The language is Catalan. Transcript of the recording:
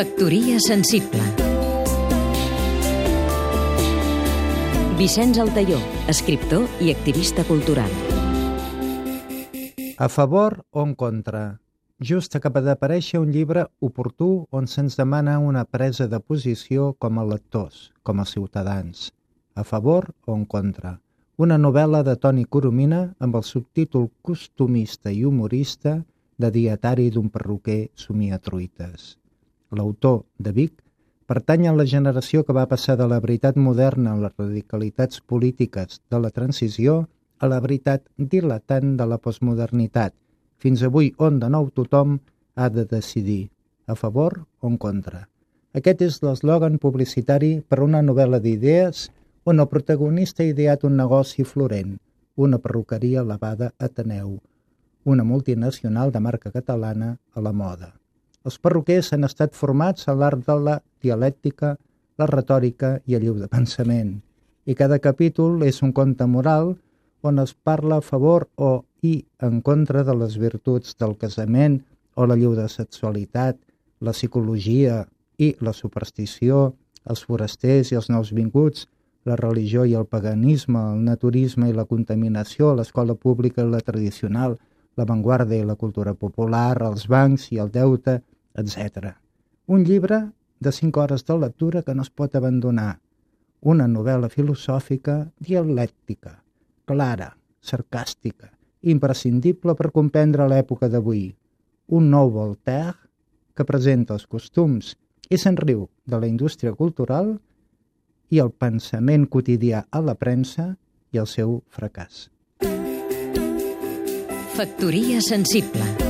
Factoria sensible Vicenç Altaió, escriptor i activista cultural. A favor o en contra? Just acaba d'aparèixer un llibre oportú on se'ns demana una presa de posició com a lectors, com a ciutadans. A favor o en contra? Una novel·la de Toni Coromina amb el subtítol costumista i humorista de dietari d'un perruquer somiatruites. L'autor, de Vic, pertany a la generació que va passar de la veritat moderna a les radicalitats polítiques de la transició a la veritat dilatant de la postmodernitat, fins avui on de nou tothom ha de decidir, a favor o en contra. Aquest és l'eslògan publicitari per una novel·la d'idees on el protagonista ha ideat un negoci florent, una perruqueria elevada a Ateneu, una multinacional de marca catalana a la moda. Els perruquers han estat formats a l'art de la dialèctica, la retòrica i el lliure pensament, i cada capítol és un conte moral on es parla a favor o i en contra de les virtuts del casament o la lliure sexualitat, la psicologia i la superstició, els forasters i els nous vinguts, la religió i el paganisme, el naturisme i la contaminació, l'escola pública i la tradicional, l'avantguarda i la cultura popular, els bancs i el deute, etc. Un llibre de cinc hores de lectura que no es pot abandonar. Una novel·la filosòfica dialèctica, clara, sarcàstica, imprescindible per comprendre l'època d'avui. Un nou Voltaire que presenta els costums i se'n riu de la indústria cultural i el pensament quotidià a la premsa i el seu fracàs. Factoria sensible